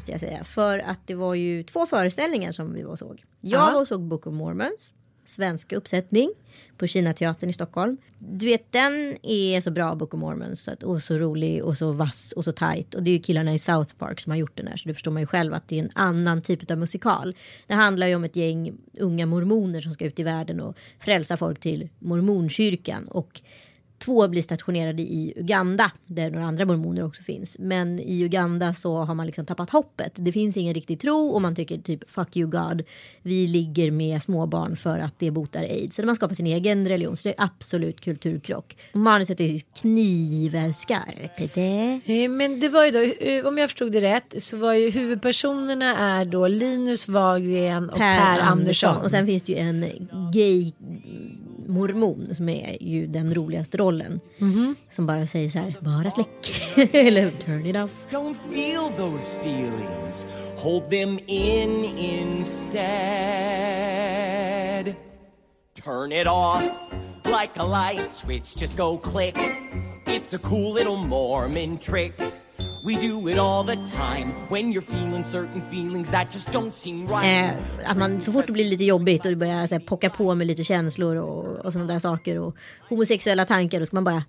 Måste jag säga. För att det var ju två föreställningar som vi var och såg. Jag Ja. var och såg Book of Mormons, svenska uppsättning på Kinateatern i Stockholm. Du vet, den är så bra, Book of Mormons, så att, och så rolig och så vass och så tight. Och det är ju killarna i South Park som har gjort den här, så det förstår man ju själv att det är en annan typ av musikal. Det handlar ju om ett gäng unga mormoner som ska ut i världen och frälsa folk till mormonkyrkan. Och Två blir stationerade i Uganda där några andra mormoner också finns. Men i Uganda så har man liksom tappat hoppet. Det finns ingen riktig tro och man tycker typ fuck you God. Vi ligger med småbarn för att det botar aids. Så man skapar sin egen religion. Så det är absolut kulturkrock. Manuset är knivskarpt. Det. Eh, Men det var ju då, eh, om jag förstod det rätt, så var ju huvudpersonerna är då Linus Wahlgren och Per, Andersson. Och sen finns det ju en gay mormon som är ju den roligaste rollen. Mhm. Som bara säger så här, bara släck. Eller turn it off. Don't feel those feelings. Hold them in instead. Turn it off like a light switch. Just go click. It's a cool little Mormon trick. We do it all the time when you're feeling certain feelings that just don't seem right. Eh, att man så fort det blir lite jobbigt och det börjar så här, pocka på med lite känslor och, och sådana där saker och homosexuella tankar då ska man bara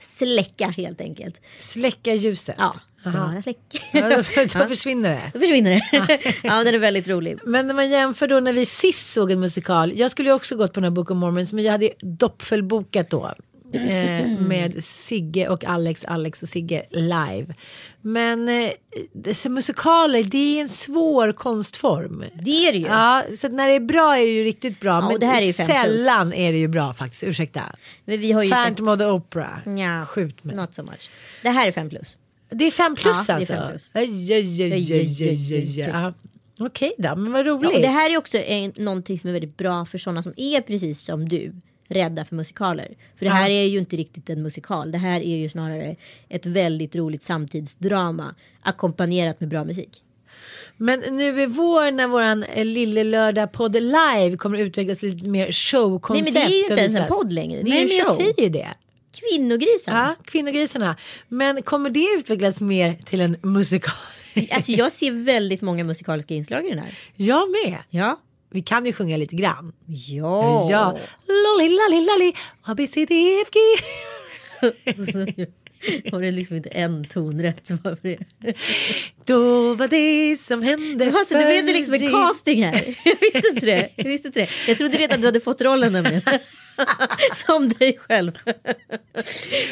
släcka helt enkelt. Släcka ljuset. Ja, bara släck. Ja, då, då försvinner det. Då försvinner det. ja, den är väldigt rolig. Men när man jämför då när vi sist såg en musikal. Jag skulle ju också gått på den här Book of Mormons men jag hade ju doppfelbokat då. Eh, med Sigge och Alex, Alex och Sigge live. Men eh, dessa musikaler det är en svår konstform. Det är det ju. Ja, så när det är bra är det ju riktigt bra. och men det här är ju fem plus. sällan är det ju bra faktiskt. Ursäkta. Men vi har ju Phantom sett... of the Opera. Ja, Skjut mig. not so much. Det här är fem plus. Det är fem plus Ja, det alltså? Ja. Okej då, men vad roligt. Ja, det här är också en, någonting som är väldigt bra för sådana som är precis som du rädda för musikaler. För det här är ju inte riktigt en musikal. Det här är ju snarare ett väldigt roligt samtidsdrama ackompanjerat med bra musik. Men nu i vår när våran eh, lille lördag podd live kommer utvecklas lite mer Nej showkoncept. men det är ju inte ens en podd längre. Det är Nej men en jag show. säger ju det. Kvinnogrisarna. Ja, kvinnogrisarna. Men kommer det utvecklas mer till en musikal? Alltså jag ser väldigt många musikaliska inslag i den här. jag med. Ja. Vi kan ju sjunga lite grann. Ja. Ja. Lolli lalli lalli. ABCDFG. Har det liksom inte en ton rätt bara för det. Då var det som hände Jaha, så du blev det liksom en casting här? Jag visste inte det. Jag visste inte det. Jag trodde redan att du hade fått rollen nämligen. Som dig själv.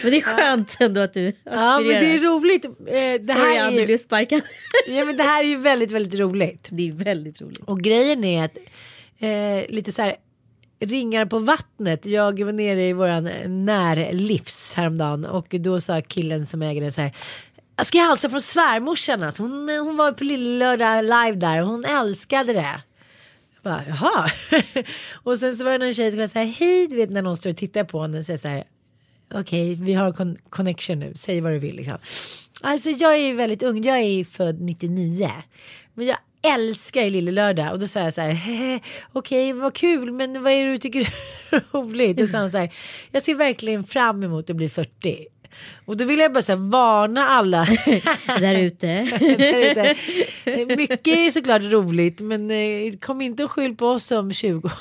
Men det är skönt ändå att du Ja men det är aspirerar. roligt. Eh, Det Sorry här, Ann, är du ju, blev sparkad. ja, men det här är ju väldigt väldigt roligt. Det är väldigt roligt. Och grejen är att eh, lite så här ringar på vattnet. Jag var nere i våran närlivs häromdagen och då sa killen som äger det så här. Jag ska hälsa från svärmorsan. Alltså. Hon, hon var på Lillelördag live där och hon älskade det. Jag bara, Jaha. och sen så var det någon tjej som var så här, hej, du vet när någon står och tittar på henne och säger så här, okej, vi har con- connection nu, säg vad du vill liksom. Alltså jag är ju väldigt ung, jag är född 99. Men jag älskar ju Lille Lördag och då sa jag så här, "Hehe, okej vad kul men vad är det du tycker är roligt? Och så han så här, jag ser verkligen fram emot att bli 40. Och då vill jag bara så här, varna alla Där ute. där ute. Mycket är såklart roligt men eh, kom inte och skyll på oss om 20 år.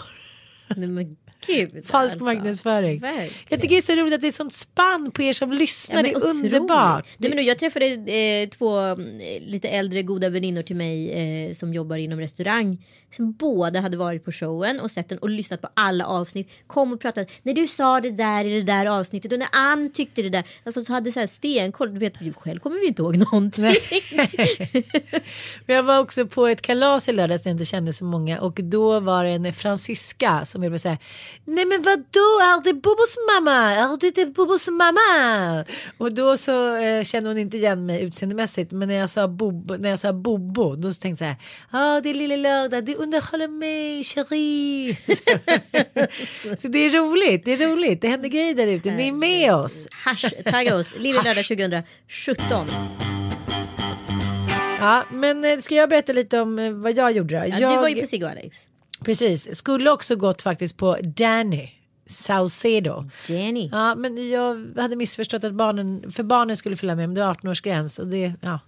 Nej, men gud. Falsk alltså. marknadsföring. Verkligen. Jag tycker det är så roligt att det är sånt spann på er som lyssnar. men det är otroligt. underbart. Nej, men jag träffade eh, två mm, lite äldre goda väninnor till mig eh, som jobbar inom restaurang. Som båda hade varit på showen och sett den och lyssnat på alla avsnitt. Kom och pratade. När du sa det där i det där avsnittet och när Ann tyckte det där. Alltså så hade så här stenkoll. Du vet, själv kommer vi inte ihåg någonting. Men jag var också på ett kalas i lördags när jag inte kände så många och då var det en fransyska som ville säga Nej men vadå är det Bobos mamma? Är det det Bobos mamma? Och då så eh, kände hon inte igen mig utseendemässigt men när jag sa Bobo, när jag sa Bobo då tänkte jag så här ja det är lille lördag det underhåller mig chérie. så det är roligt det är roligt det händer grejer där ute ni är med oss. Hashtagga oss. Lille lördag 2017. Ja men eh, ska jag berätta lite om eh, vad jag gjorde då? Ja, jag... Du var ju på och Alex. Precis, skulle också gått faktiskt på Danny Saucedo. Jenny. Ja, men jag hade missförstått att barnen, för barnen skulle följa med, men det var 18-årsgräns och det, ja,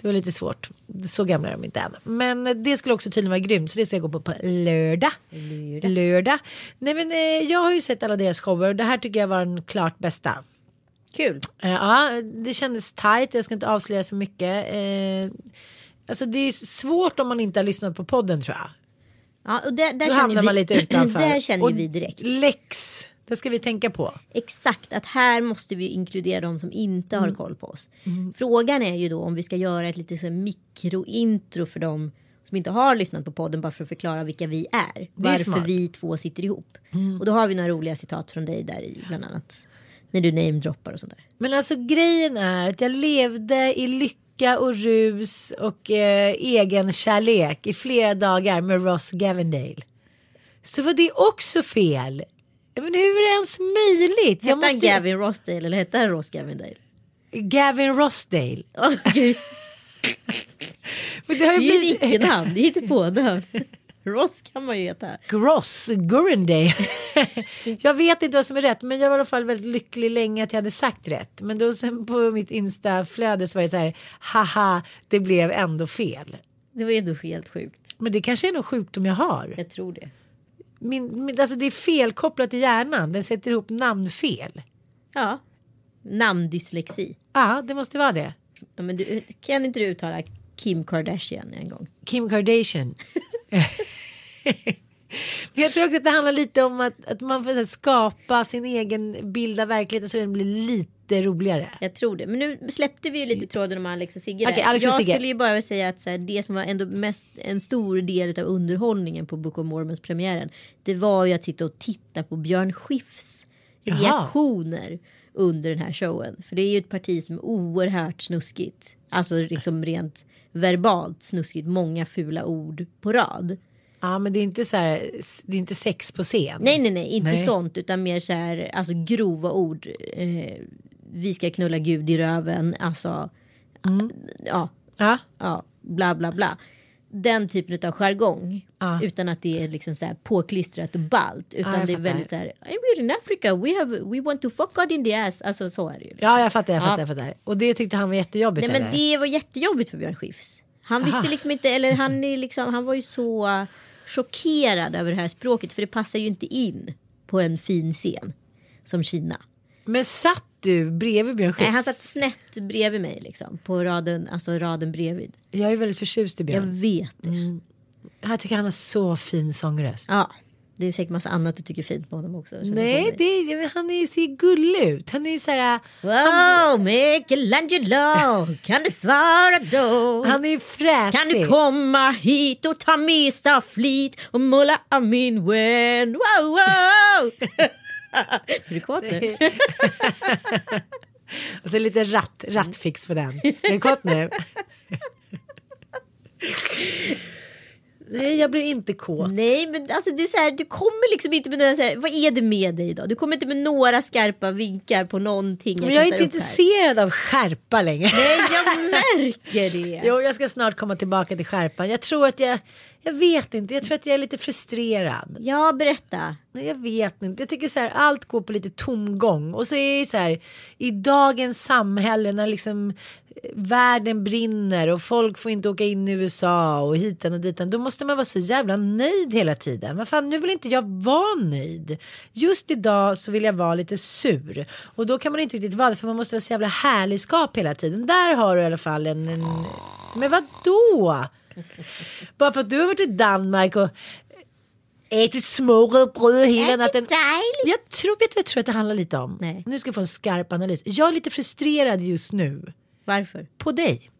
det var lite svårt. Så gamla är de inte än. Men det skulle också tydligen vara grymt, så det ska jag gå på på lördag. Lördag. Nej men eh, jag har ju sett alla deras shower och det här tycker jag var den klart bästa. Kul. Eh, Ja, det kändes tight. Jag ska inte avslöja så mycket. Eh, Alltså det är svårt om man inte har lyssnat på podden tror jag. Ja, och där, där Då hamnar vi, man lite utanför. där känner Och vi direkt. Läx, det ska vi tänka på. Exakt, att här måste vi inkludera de som inte Mm. har koll på oss. Frågan är ju då om vi ska göra ett litet mikrointro för dem som inte har lyssnat på podden bara för att förklara vilka vi är. Varför smart. Mm. vi två sitter ihop. Och då har vi några roliga citat från dig där i bland annat. När du namedroppar och sånt där. Men alltså grejen är att jag levde i lycka och rus och eh, egen kärlek i flera dagar med Ross Gavendale. Så var det också fel. Men hur är det ens möjligt? Hette han Gavin Rossdale eller hette han Ross Gavindale? Gavin Rossdale. Gud. Men det har Det ju är ju blivit... ett icke-namn, det är inte på-namn. Ross kan man ju heta. Gross, Gurendale. jag vet inte vad som är rätt men jag var i alla fall väldigt lycklig länge att jag hade sagt rätt. Men då sen på mitt instaflöde så var det så här, haha, det blev ändå fel. Det var ändå helt sjukt. Men det kanske är någon sjukdom jag har. Jag tror det. Min, min, alltså det är felkopplat i hjärnan, den sätter ihop namnfel. Ja. Namndyslexi. Ja, det måste vara det. Ja, men du, kan inte du uttala Kim Kardashian en gång? Kim Kardashian. Men jag tror också att det handlar lite om att, att man får skapa sin egen bild av verkligheten så den blir lite roligare. Jag tror det. Men nu släppte vi ju lite tråden om Alex och Sigge. där. Okej, Alex och jag Sigge. skulle ju bara säga att så här, det som var ändå mest en stor del av underhållningen på Book of Mormons premiären. Det var ju att sitta och titta på Björn Skifs Jaha. reaktioner under den här showen. För det är ju ett parti som är oerhört snuskigt. Alltså liksom rent verbalt snuskigt. Många fula ord på rad. Ja, men det är inte så här, det är inte sex på scen. Nej, nej, nej, inte Nej. sånt utan mer så här, alltså grova ord. Eh, vi ska knulla Gud i röven, alltså. Mm. Ja, Ja, ja, bla bla bla. Den typen av jargong. Ja. Utan att det är liksom så här påklistrat och ballt. Utan Ja, det är väldigt så här. "Hey, We're in Africa, we, have, we want to fuck God in the ass. Alltså så är det ju. ja jag fattar, jag Ja. fattar, jag fattar. Och det tyckte han var jättejobbigt Nej men eller? det var jättejobbigt för Björn Skifs. Han Aha. visste liksom inte, eller han, är liksom, han var ju så chockerad över det här språket. För det passar ju inte in på en fin scen som Kina. Men satt du bredvid Björn Skifs? Nej, han satt snett bredvid mig liksom. På raden, alltså raden bredvid. Jag är väldigt förtjust i Jag Björn. vet det. Jag tycker han har så fin sångröst. Ja, det är säkert massa annat jag tycker är fint på honom också. jag Nej, det är, han är, ser gullig ut. Han är så här, Wow, Michelangelo, kan du svara då? han är fräsig. Kan du komma hit och ta med stafflit och måla min vän? Wow, wow! är du kåt nu? Och så lite ratt, rattfix på den. Är du kåt nu? Nej, jag blir inte kåt. Nej, men alltså du, så här, du kommer liksom inte med några, så här, vad är det med dig då? Du kommer inte med några skarpa vinkar på någonting. Men jag är kastar inte här. intresserad av skärpa längre. Nej, jag märker det. Jo, jag ska snart komma tillbaka till skärpan. Jag tror att jag, jag vet inte, jag tror att jag är lite frustrerad. Ja, berätta. Nej, jag vet inte. Jag tycker så här, allt går på lite tomgång. Och så är det så här, i dagens samhälle när liksom världen brinner och folk får inte åka in i USA och hitan och ditan. Då måste man vara så jävla nöjd hela tiden. Men fan, nu vill inte jag vara nöjd. Just idag så vill jag vara lite sur. Och då kan man inte riktigt vara det för man måste vara så jävla härligskap hela tiden. Där har du i alla fall en... en... Men vad då? Bara för att du har varit i Danmark och ätit smörrebröd hela natten. Jag tror, vet du vad jag tror att det handlar lite om? Nej. Nu ska jag få en skarp analys. Jag är lite frustrerad just nu Varför? på dig.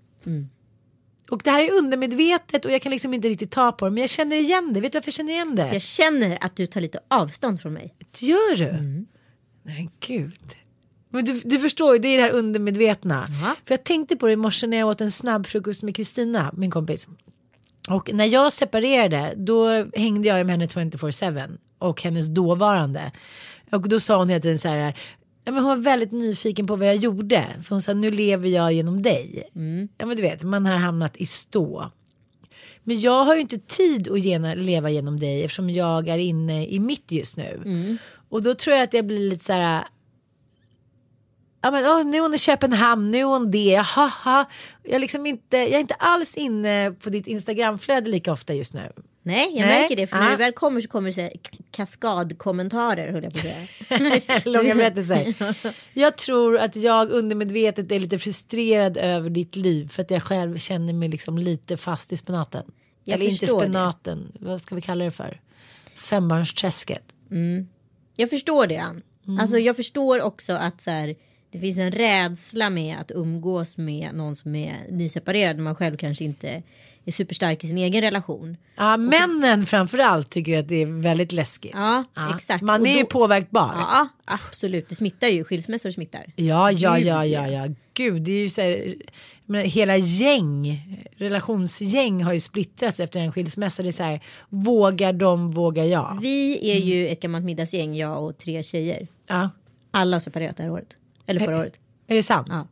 Och det här är undermedvetet och jag kan liksom inte riktigt ta på det. Men jag känner igen det. Vet du varför jag känner igen det? Jag känner att du tar lite avstånd från mig. Gör du? Nej gud. Men du, du förstår ju, det är det här undermedvetna. Ja. För jag tänkte på det i morse när jag åt en snabbfrukost med Kristina, min kompis. Och när jag separerade då hängde jag med henne 24-7 och hennes dåvarande. Och då sa hon hela tiden så här. Ja, men hon var väldigt nyfiken på vad jag gjorde. För hon sa nu lever jag genom dig. Ja men du vet man har hamnat i stå. Men jag har ju inte tid att gena, leva genom dig eftersom jag är inne i mitt just nu. Och då tror jag att jag blir lite så här. Ja men åh, nu är hon i Köpenhamn, nu är hon det, haha. Jag, är liksom inte, jag är inte alls inne på ditt Instagramflöde lika ofta just nu. Nej, jag Nej. märker det. För när Ah. du väl kommer så kommer det så kaskadkommentarer höll jag på att säga. Långa berättelser. Jag tror att jag undermedvetet är lite frustrerad över ditt liv för att jag själv känner mig liksom lite fast i spenaten. Jag Eller inte förstår det. spenaten, vad ska vi kalla det för? Fembarnsträsket. Jag förstår det Ann. Mm. Alltså jag förstår också att så här, det finns en rädsla med att umgås med någon som är nyseparerad. Man själv kanske inte är superstark i sin egen relation. Ja, männen framförallt tycker jag att det är väldigt läskigt. Ja, exakt. Man Och är ju påverkbar. Ja, absolut. Det smittar ju. Skilsmässor smittar. Ja, ja, ja, ja, ja. Gud, det är ju så här. menar, hela gäng, relationsgäng har ju splittrats efter en skilsmässa. Det är så här, vågar de, vågar jag. Vi är Mm. ju ett gammalt middagsgäng, jag och tre tjejer. Ja. Alla har separerat det här året. Eller förra året. Är det sant? Ja.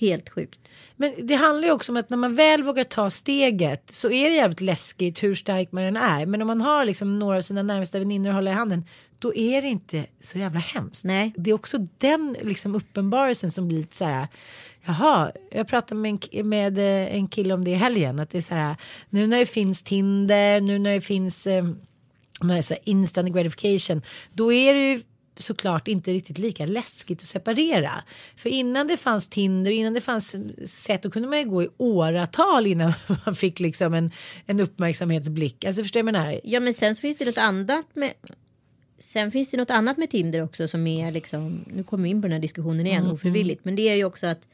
Helt sjukt. Men det handlar ju också om att när man väl vågar ta steget så är det jävligt läskigt hur stark man än är. Men om man har liksom några av sina närmsta väninnor att hålla i handen då är det inte så jävla hemskt. Nej. Det är också den liksom uppenbarelsen som blir lite så här. Jaha, jag pratade med en, med eh, en kille om det i helgen. Att det är så här. Nu när det finns Tinder, nu när det finns eh, med så instant gratification. Då är det ju såklart inte riktigt lika läskigt att separera. För innan det fanns Tinder, innan det fanns sätt, då kunde man ju gå i åratal innan man fick liksom en, en uppmärksamhetsblick. Alltså förstår jag menar? Ja men sen så finns det något annat med Sen finns det något annat med Tinder också som är liksom Nu kommer vi in på den här diskussionen igen Mm, ofrivilligt Men det är ju också att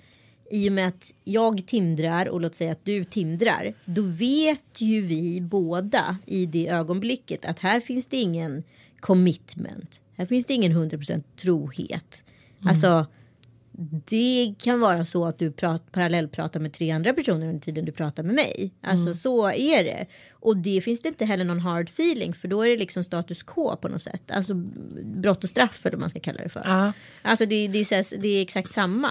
I och med att jag tindrar och låt säga att du tindrar Då vet ju vi båda i det ögonblicket att här finns det ingen commitment Här finns det ingen 100% trohet Mm. Alltså det kan vara så att du prat, parallellpratar med tre andra personer under tiden du pratar med mig. Alltså Mm. så är det. Och det finns det inte heller någon hard feeling för då är det liksom status quo på något sätt. Alltså brott och straff eller vad man ska kalla det för. Ja. Alltså det, det, är, det är exakt samma.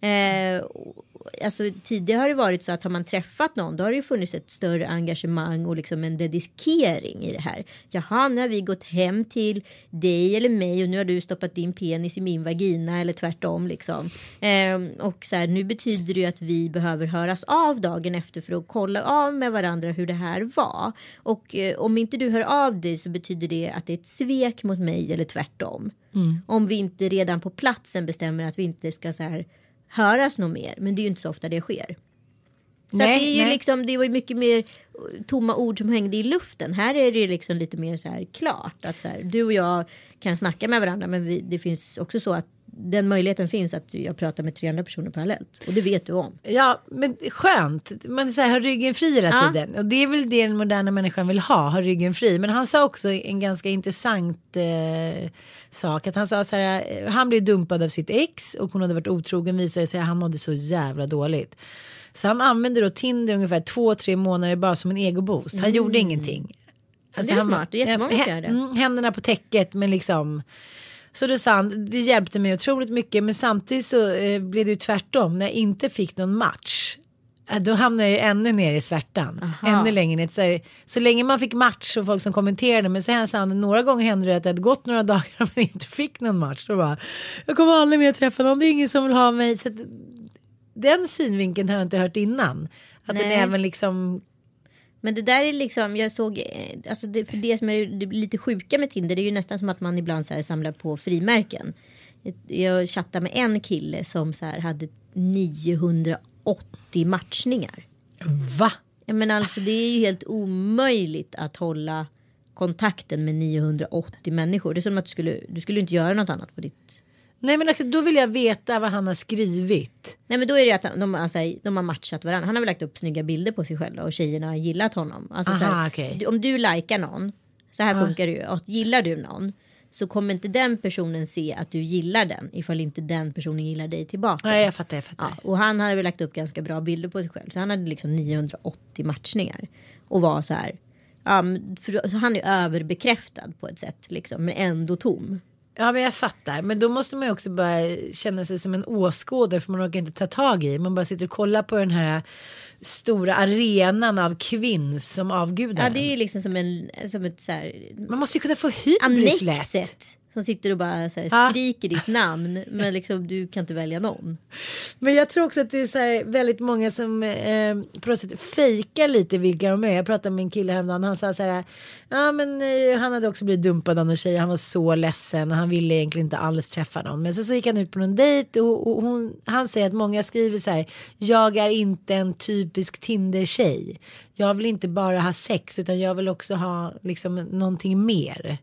Eh, och- alltså, tidigare har det varit så att har man träffat någon då har det funnits ett större engagemang och liksom en dedikering i det här. Jaha, nu har vi gått hem till dig eller mig och nu har du stoppat din penis i min vagina eller tvärtom liksom. Eh, och så här, nu betyder det ju att vi behöver höras av dagen efter för att kolla av med varandra hur det här var. Och eh, om inte du hör av dig så betyder det att det är ett svek mot mig eller tvärtom. Om vi inte redan på platsen bestämmer att vi inte ska så här höras nog mer. Men det är ju inte så ofta det sker. Så Nej, det är ju nej. liksom, det var ju mycket mer eh, tomma ord som hängde i luften. Här är det ju liksom lite mer så här klart att så här, du och jag kan snacka med varandra men vi, det finns också så att den möjligheten finns att jag pratar med 300 personer parallellt. Och det vet du om. Ja, men skönt. Man så här, har ryggen fri hela Ja. tiden. Och det är väl det den moderna människan vill ha, ha ryggen fri. Men han sa också en ganska intressant eh, sak. Att han sa så här, eh, han blev dumpad av sitt ex och hon hade varit otrogen visade sig att han mådde så jävla dåligt. Så han använde då Tinder ungefär två, tre månader bara som en egoboost. Han gjorde ingenting. Alltså Mm. det är han- smart. Det är jättemånga som gör det. Mm, händerna på täcket men liksom. Så då sa han, det hjälpte mig otroligt mycket men samtidigt så eh, blev det ju tvärtom. När jag inte fick någon match. eh, Då hamnade jag ju ännu ner i svärtan. Aha. Ännu längre ner. Så, här, så länge man fick match och folk som kommenterade. Men sen sa han, några gånger hände det att det hade gått några dagar och man inte fick någon match. Då bara, jag kommer aldrig mer träffa någon, det är ingen som vill ha mig. Så den synvinkeln har jag inte hört innan. Att den Nej. även liksom Men det där är liksom, jag såg, eh, alltså det, för det som är det lite sjuka med Tinder, det är ju nästan som att man ibland så här samlar på frimärken. Jag chattade med en kille som så här hade 980 matchningar. Va? Ja, men alltså det är ju helt omöjligt att hålla kontakten med 980 människor. Det är som att du skulle, du skulle inte göra något annat på ditt... Nej men alltså, då vill jag veta vad han har skrivit. Nej men då är det att de, alltså, de har matchat varandra. Han har väl lagt upp snygga bilder på sig själv och tjejerna har gillat honom. Alltså, så Aha, här, du- Om du likar någon, så här funkar det ju. Att gillar du någon så kommer inte den personen se att du gillar den ifall inte den personen gillar dig tillbaka. Nej jag fattar, jag fattar. Ja, och han hade väl lagt upp ganska bra bilder på sig själv. Så han hade liksom 980 matchningar. Och var så här. Men för, så han är överbekräftad på ett sätt liksom. Men ändå tom. Ja men jag fattar. Men då måste man ju också bara känna sig som en åskådare för man orkar inte ta tag i. Man bara sitter och kollar på den här stora arenan av kvinns som avgudar Ja det är ju liksom som, en, som ett så här. Man måste ju kunna få hybris lätt. Annexet. Som sitter och bara så här, skriker ditt namn. Men liksom du kan inte välja någon. Men jag tror också att det är så här väldigt många som eh, på något sätt fejkar lite vilka de är. Jag pratade med en kille häromdagen. Han sa så här. Ja men eh, han hade också blivit dumpad av en tjej. Han var så ledsen och han ville egentligen inte alls träffa någon. Men så, så gick han ut på någon dejt och, och hon, han säger att många skriver så här. Jag är inte en typisk Tinder-tjej. Jag vill inte bara ha sex utan jag vill också ha liksom någonting mer.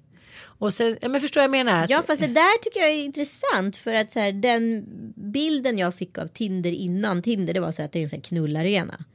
Och sen, ja, men förstår jag menar? Ja fast det där tycker jag är intressant. För att så här, den bilden jag fick av Tinder innan Tinder. Det var så att det är en sån knullarena.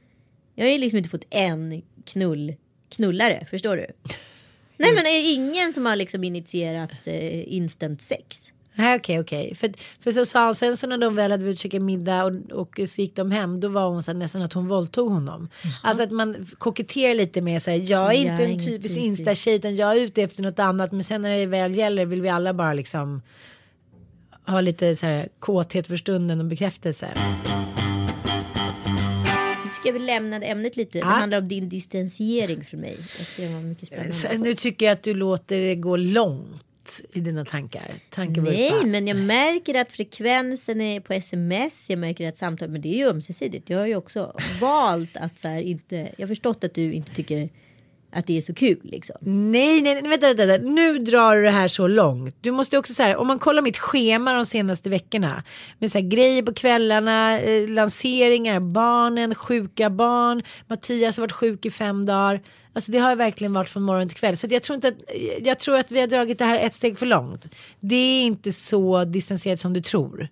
Jag har ju liksom inte fått en knull, knullare. Förstår du? Nej men det är ingen som har liksom initierat eh, instant sex. Nej okej okej. För, för så sa han sen så när de väl hade käkat middag och, och så gick de hem då var hon så nästan att hon våldtog honom. Alltså att man koketterar lite med sig. Jag är Jag inte är en typisk insta-tjej utan jag är ute efter något annat. Men sen när det väl gäller vill vi alla bara liksom ha lite så här kåthet för stunden och bekräftelse. Nu tycker jag vi lämnade ämnet lite. Det handlar om din distansering från mig. Det var mycket spännande. Så, nu tycker jag att du låter det gå långt i dina tankar. Tankevurpa. Nej, men jag märker att frekvensen är på sms. Jag märker att samtal, men det är ju ömsesidigt. Jag har ju också valt att så här inte. Jag har förstått att du inte tycker att det är så kul liksom. Nej, nej, nej vänta, vänta, vänta, nu drar du det här så långt. Du måste också så här, om man kollar mitt schema de senaste veckorna med så här grejer på kvällarna, eh, lanseringar, barnen, sjuka barn, Mattias har varit sjuk i fem dagar. Alltså det har verkligen varit från morgon till kväll. Så jag tror inte att, jag tror att vi har dragit det här ett steg för långt. Det är inte så distanserat som du tror.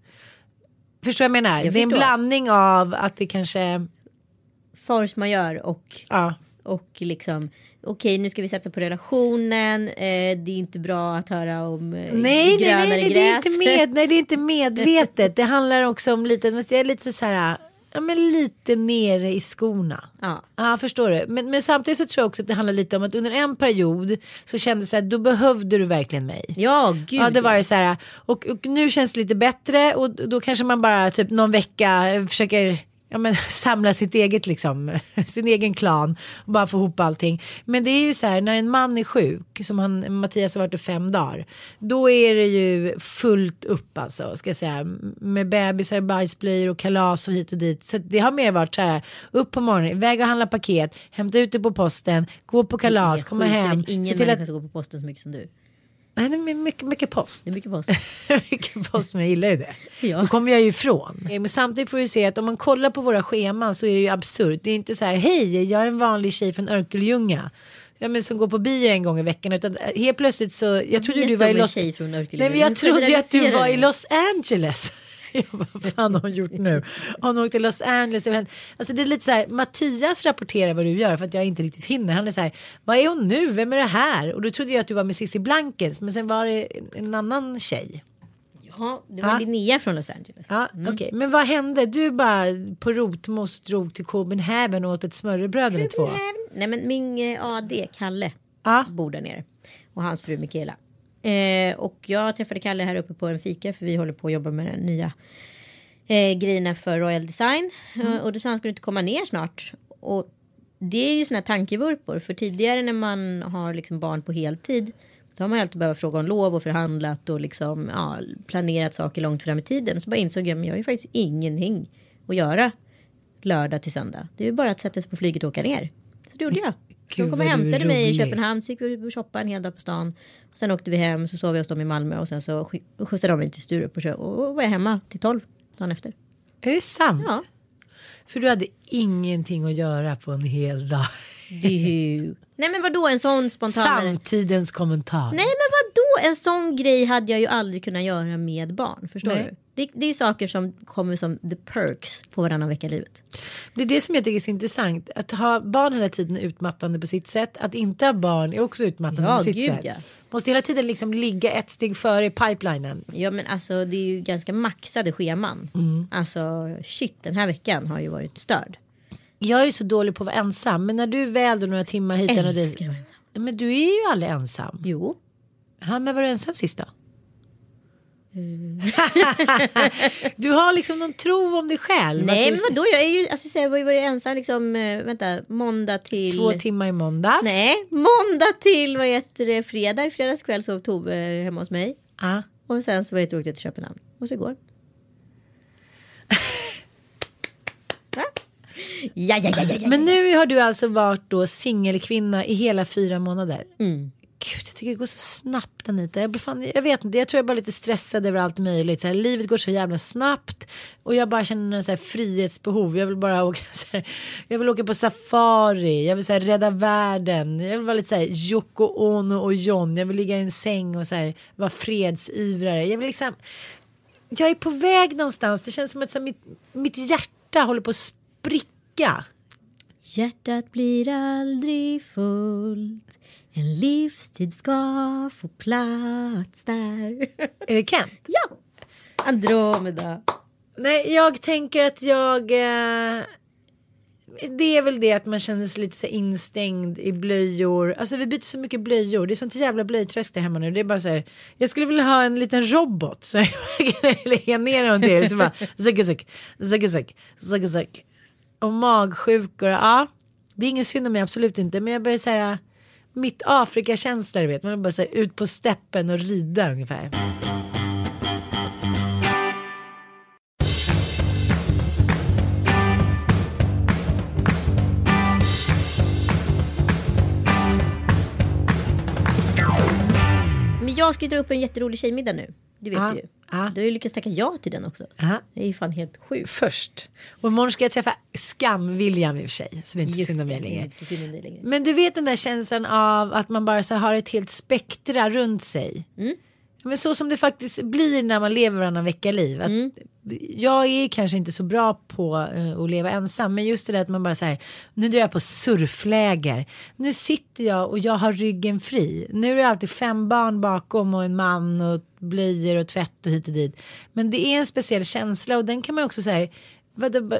Förstår vad jag menar? Jag det är en blandning av att det kanske, Force majeure och ja. och liksom. Okej, nu ska vi satsa på relationen. Eh, det är inte bra att höra om eh, Nej, grönare nej, nej, det är gräs. inte med, nej, det är inte medvetet. Det handlar också om lite, men jag är lite så här, ja men lite nere i skorna. Ja. Ja, förstår du. Men, men samtidigt så tror jag också att det handlar lite om att under en period så kändes det så här, då behövde du verkligen mig. Ja, gud. Ja, det var det så här. Och, och nu känns det lite bättre och då kanske man bara typ någon vecka försöker ja, men, samla sitt eget liksom, sin egen klan och bara få ihop allting. Men det är ju så här när en man är sjuk som han, Mattias har varit i fem dagar. Då är det ju fullt upp alltså ska jag säga med bebisar, bajsblöjor och kalas och hit och dit. Så det har mer varit så här upp på morgonen, iväg och handla paket, hämta ut det på posten, gå på kalas, komma hem. ingen se till människa att, som går på posten så mycket som du. Nej, det är mycket, mycket post. Det är mycket post. mycket post men jag gillar ju det. Ja. Då kommer jag ju ifrån. Men samtidigt får vi se att om man kollar på våra scheman så är det ju absurt. Det är inte så här hej jag är en vanlig tjej från Örkelljunga. ja, men som går på bio en gång i veckan. Utan eh, helt plötsligt så, jag trodde du var i Los... Nej, men jag trodde att du var i du. Los Angeles. Jag bara, vad fan har hon gjort nu? Har hon åkt till Los Angeles? Alltså det är lite så här, Mattias rapporterar vad du gör för att jag inte riktigt hinner. Han är så här, vad är hon nu? Vem är det här? Och då trodde jag att du var med Cissi Blankens, men sen var det en annan tjej. Ja, det var Ja. Linnea från Los Angeles. Ja, okej. Men vad hände? Du bara på rotmos drog till Copenhagen och åt ett smörrebröd eller två? Nej men min eh, AD, Kalle, Ja. bor där nere. Och hans fru Mikaela. Eh, och jag träffade Kalle här uppe på en fika för vi håller på att jobba med den nya eh, grejerna för Royal Design. Eh, och då sa han skulle inte komma ner snart. Och det är ju såna här tankevurpor. För tidigare när man har liksom barn på heltid. Då har man ju alltid behövt fråga om lov och förhandlat och liksom, ja, planerat saker långt fram i tiden. Så bara insåg jag att jag har ju faktiskt ingenting att göra lördag till söndag. Det är ju bara att sätta sig på flyget och åka ner. Så det gjorde jag. Gud, de kom och hämtade mig i. Köpenhamn. Så gick vi och shoppade en hel dag på stan. Och sen åkte vi hem. Så sov vi hos dem i Malmö. Och sen så sk- skjutsade de mig till Sturup. Och, och var jag hemma till 12 dagen efter. Är det sant? Ja. För du hade ingenting att göra på en hel dag. Du. Nej men vadå en sån spontan... Samtidens kommentar. Nej men vadå en sån grej hade jag ju aldrig kunnat göra med barn. Förstår Nej. du? Det, det är saker som kommer som the perks på varannan vecka i livet. Det är det som jag tycker är så intressant. Att ha barn hela tiden är utmattande på sitt sätt. Att inte ha barn är också utmattande Ja, på sitt gud, sätt. ja. Måste hela tiden liksom ligga ett steg före i pipelinen. Ja men alltså det är ju ganska maxade scheman. Mm. Alltså shit den här veckan har ju varit störd. Jag är så dålig på att vara ensam. Men när du är väl då några timmar hit och dit. Men du är ju aldrig ensam. Jo. Ja, när var du ensam sist då? Mm. du har liksom någon tro om dig själv. Nej men vadå jag är ju alltså så jag har ju varit ensam liksom eh, vänta måndag till. Två timmar i måndags. Nej måndag till vad heter det fredag. I fredags kväll sov Tove eh, hemma hos mig. Ja. Och sen så var jag åkte jag till Köpenhamn. Och så igår. Ja, ja, ja, ja, ja. Men nu har du alltså varit då singelkvinna i hela fyra månader. Mm. Gud, jag tycker det går så snabbt Anita. Jag, blir fan, jag vet inte, jag tror jag är bara lite stressad över allt möjligt. Så här, livet går så jävla snabbt och jag bara känner en så här frihetsbehov. Jag vill bara åka, så här, jag vill åka på safari, jag vill så här, rädda världen. Jag vill vara lite så här Yoko Ono och John. Jag vill ligga i en säng och så här, vara fredsivrare. Jag vill liksom, jag är på väg någonstans. Det känns som att så här, mitt, mitt hjärta håller på att spricka. Hjärtat blir aldrig fullt. En livstid ska få plats där. Är det Kent? ja! Andromeda. Nej, jag tänker att jag... Eh, det är väl det att man känner sig lite så instängd i blöjor. Alltså vi byter så mycket blöjor. Det är sånt jävla blöjträsk där hemma nu. Det är bara så här. Jag skulle vilja ha en liten robot. Så jag kan lägga ner dem till. Så bara zuck, zuck, zuck, zuck, zuck, zuck. Och magsjukor. Ja, det är ingen synd om mig, absolut inte. Men jag börjar säga mitt Afrikakänsla, du vet. Man bara så här, ut på steppen och rida ungefär. Men jag ska ju dra upp en jätterolig tjejmiddag nu. Det vet du ju. Ja. Du har ju lyckats tacka ja till den också. Ja. Det är ju fan helt sjukt. först. Och imorgon ska jag träffa Skam-William i och för sig. Så det är inte så synd om mig längre. längre. Men du vet den där känslan av att man bara så har ett helt spektra runt sig. Mm. Men så som det faktiskt blir när man lever varannan vecka liv. Mm. Jag är kanske inte så bra på eh, att leva ensam. Men just det där att man bara säger nu drar jag på surfläger. Nu sitter jag och jag har ryggen fri. Nu är det alltid fem barn bakom och en man och blöjor och tvätt och hit och dit. Men det är en speciell känsla och den kan man också säga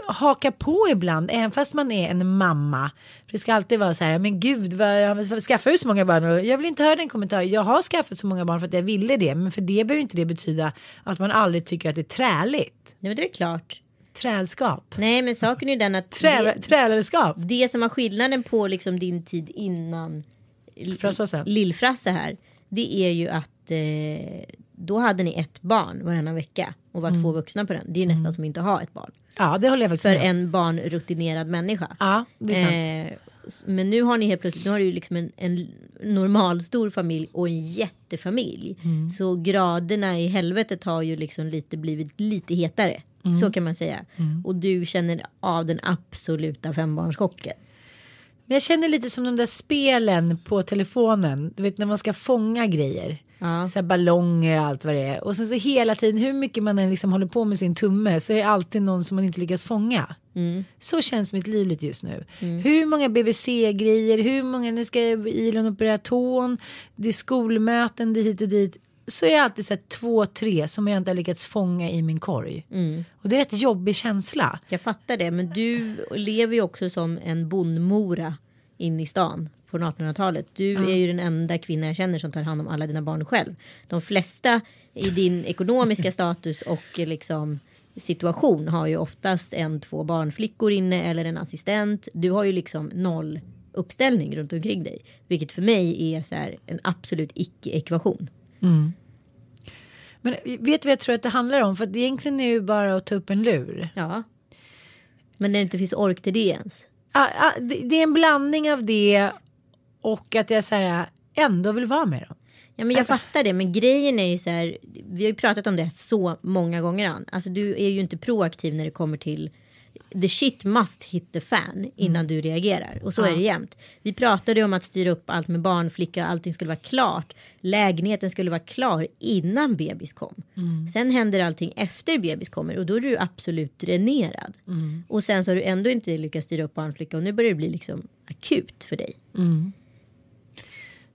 haka på ibland, även fast man är en mamma. För det ska alltid vara så här, men gud, vad, skaffar ju så många barn. Jag vill inte höra den kommentaren. Jag har skaffat så många barn för att jag ville det. Men för det behöver inte det betyda att man aldrig tycker att det är träligt. Nej men det är klart. Trälskap. Nej men saken är ju den att Trä, trälskap. det som var skillnaden på liksom din tid innan. Lillfrasse här. Det är ju att eh, då hade ni ett barn varannan vecka och var två vuxna på den. Det är nästan som inte att ha ett barn. Ja, det håller jag faktiskt För med en barnrutinerad människa. Ja, det är sant. Eh, men nu har ni helt plötsligt, nu har du ju liksom en, en normal stor familj och en jättefamilj. Mm. Så graderna i helvetet har ju liksom lite blivit lite hetare. Mm. Så kan man säga. Och du känner av den absoluta fembarnschocken. Men jag känner lite som de där spelen på telefonen. Du vet när man ska fånga grejer. Ja. Så ballonger och allt vad det är. Och sen så hela tiden hur mycket man än liksom håller på med sin tumme så är det alltid någon som man inte lyckas fånga. Så känns mitt liv lite just nu. Hur många BVC-grejer, hur många, nu ska Ilon operera tån, det är skolmöten, det är hit och dit. Så är det alltid här två, tre som jag inte har lyckats fånga i min korg. Och det är rätt jobbig känsla. Jag fattar det, men du lever ju också som en bondmora in i stan på 1800-talet. Du är ju den enda kvinna jag känner som tar hand om alla dina barn själv. De flesta i din ekonomiska status och eh, liksom situation har ju oftast en, två barnflickor inne eller en assistent. Du har ju liksom noll uppställning runt omkring dig, vilket för mig är så här en absolut icke-ekvation. Men vet du vad jag tror att det handlar om? För egentligen är ju bara att ta upp en lur. Ja. Men det inte finns ork till det ens. Ah, ah, det, det är en blandning av det och att jag så här, ändå vill vara med dem. Ja, men jag fattar det, men grejen är ju så här. Vi har ju pratat om det så många gånger. Ann. Alltså, du är ju inte proaktiv när det kommer till the shit must hit the fan innan du reagerar. Och så är det jämt. Vi pratade om att styra upp allt med barnflicka, allting skulle vara klart. Lägenheten skulle vara klar innan bebis kom. Sen händer allting efter bebis kommer och då är du absolut dränerad. Och sen så har du ändå inte lyckats styra upp barnflicka och nu börjar det bli liksom akut för dig.